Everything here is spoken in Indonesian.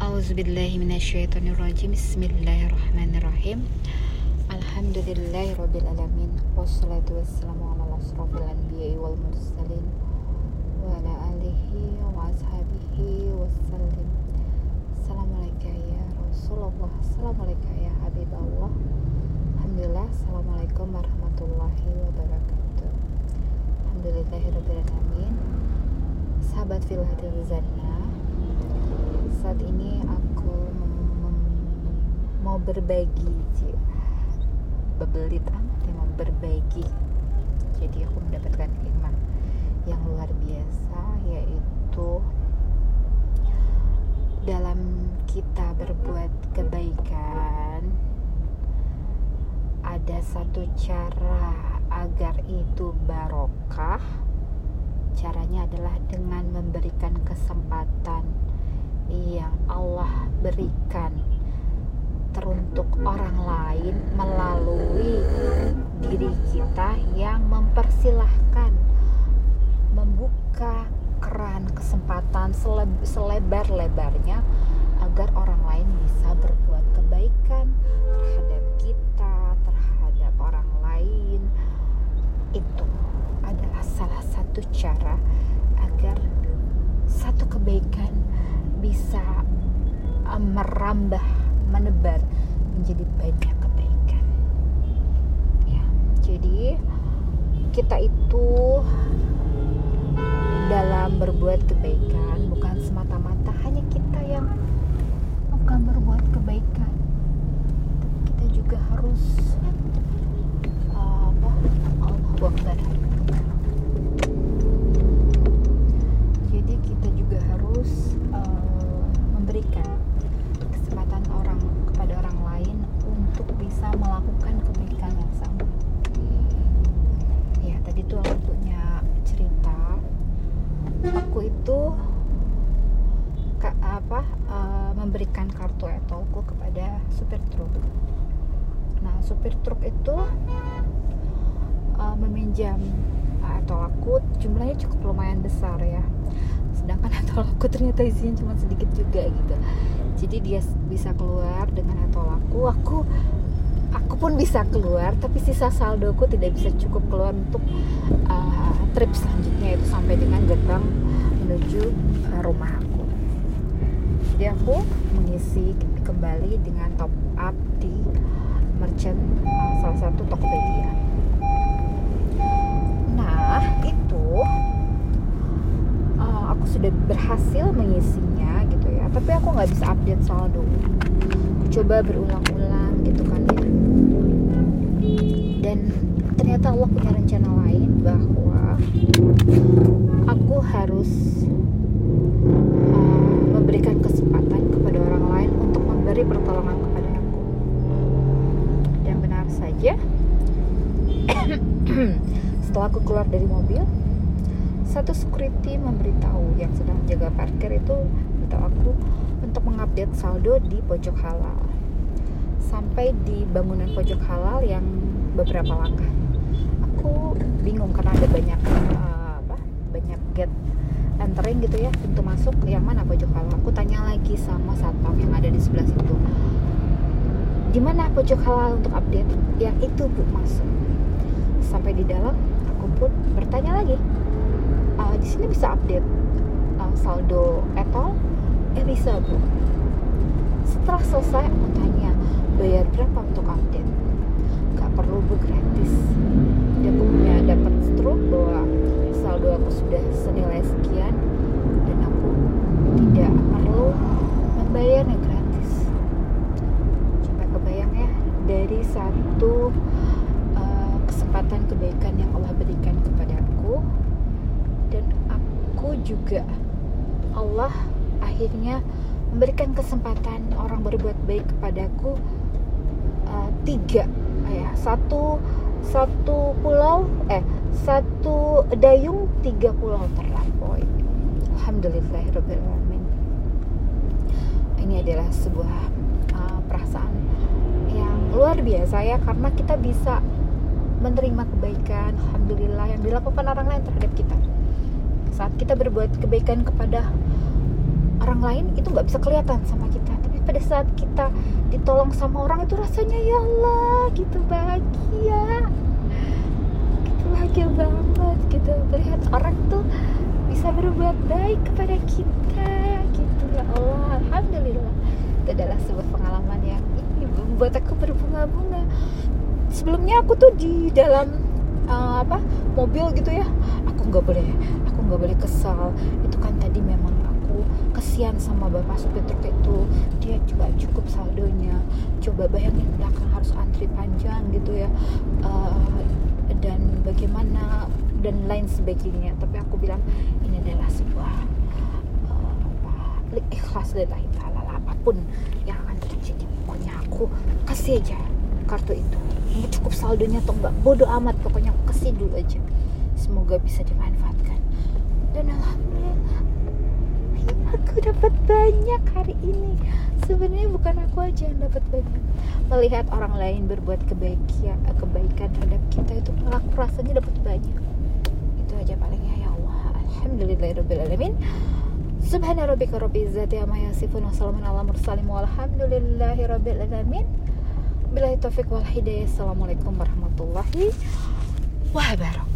A'udzubillahiminasyaitonirrajim Bismillahirrahmanirrahim. Alhamdulillahirrabbilalamin Wassalatu wassalamu ala asrafil anbiya'i wal mursalin Wa ala alihi wa ashabihi Assalamualaikum ya Rasulullah. Assalamualaikum ya Habibullah. Alhamdulillah. Assalamualaikum warahmatullahi wabarakatuh. Alhamdulillahirrabbilalamin Sahabat Filhatil Zanna saat ini aku mau berbagi bebelit amat ya mau berbagi. Jadi aku mendapatkan hikmah yang luar biasa yaitu dalam kita berbuat kebaikan ada satu cara agar itu barokah. Caranya adalah dengan memberikan kesempatan yang Allah berikan teruntuk orang lain melalui diri kita yang mempersilahkan membuka keran kesempatan selebar-lebarnya agar orang lain bisa berbuat kebaikan terhadap kita, terhadap orang lain. Itu adalah salah satu cara agar satu kebaikan bisa uh, merambah menebar menjadi banyak kebaikan. Ya jadi kita itu dalam berbuat kebaikan bukan semata-mata hanya kita yang bukan berbuat kebaikan. Kita juga harus uh, apa Allah Akbar jadi kita juga harus uh, memberikan kesempatan orang kepada orang lain untuk bisa melakukan kebaikan yang sama. Ya, tadi tuh aku punya cerita. Aku itu ke, apa uh, memberikan kartu etolku kepada supir truk. Nah, supir truk itu uh, meminjam etol aku jumlahnya cukup lumayan besar ya. Sedangkan atol aku ternyata isinya cuma sedikit juga gitu. Jadi dia bisa keluar dengan atol aku aku aku pun bisa keluar tapi sisa saldoku tidak bisa cukup keluar untuk uh, trip selanjutnya itu sampai dengan gerbang menuju uh, rumah aku jadi aku mengisi kembali dengan top up di merchant uh, salah satu Tokopedia. Nah itu uh, aku sudah berhasil mengisinya gitu ya. Tapi aku nggak bisa update saldo coba berulang-ulang gitu kan ya. Dan ternyata Allah punya rencana lain bahwa aku harus uh, memberikan kesempatan kepada orang lain untuk memberi pertolongan kepada aku. Dan benar saja setelah aku keluar dari mobil satu security memberitahu yang sedang jaga parkir itu beritahu aku untuk mengupdate saldo di pojok halal. Sampai di bangunan pojok halal yang beberapa langkah. Aku bingung karena ada banyak gate entering gitu ya pintu masuk yang mana pojok halal aku tanya lagi sama satpam yang ada di sebelah situ. Di mana pojok halal untuk update? Yang itu bu masuk. Sampai di dalam aku pun bertanya lagi uh, di sini bisa update uh, saldo etol? Eh bisa bu. Setelah selesai aku tanya bayar berapa untuk update gak perlu bu gratis dia punya dapat stroke bahwa saldo aku sudah senilai sekian dan aku tidak perlu membayarnya gratis coba kebayang ya dari satu uh, kesempatan kebaikan yang Allah berikan kepada aku dan aku juga. Allah akhirnya memberikan kesempatan orang berbuat baik kepadaku uh, tiga. Ya satu satu pulau eh satu dayung tiga pulau terlampaui. Alhamdulillahirobbilalamin ini adalah sebuah uh, perasaan yang luar biasa ya karena kita bisa menerima kebaikan alhamdulillah yang dilakukan orang lain terhadap kita saat kita berbuat kebaikan kepada orang lain itu nggak bisa kelihatan sama kita. Tapi pada saat kita ditolong sama orang itu rasanya ya Allah gitu bahagia. Gitu bahagia banget gitu. Melihat orang tuh bisa berbuat baik kepada kita gitu. Ya Allah Alhamdulillah. Itu adalah sebuah pengalaman yang ini membuat aku berbunga-bunga. Sebelumnya aku tuh di dalam uh, apa mobil gitu ya nggak boleh aku nggak boleh kesal. Itu kan tadi memang aku kesian sama bapak supir truk itu. Dia juga cukup saldonya. Coba bayangin belakang harus antri panjang gitu ya. Uh, dan bagaimana dan lain sebagainya. Tapi aku bilang ini adalah sebuah uh, ikhlas lillahi ta'ala apa pun yang akan terjadi pokoknya. Aku kasih aja kartu itu. Ini cukup saldonya atau enggak bodoh amat pokoknya aku kasih dulu aja semoga bisa dimanfaatkan dan alhamdulillah aku dapat banyak hari ini sebenarnya bukan aku aja yang dapat banyak melihat orang lain berbuat kebaikan kebaikan terhadap kita itu aku rasanya dapat banyak itu aja palingnya ya Allah alhamdulillahirobbilalamin Subhana rabbika rabbil izzati amma yasifun wa salamun ala mursalin walhamdulillahi rabbil alamin. Billahi taufik wal hidayah. Assalamualaikum warahmatullahi wabarakatuh.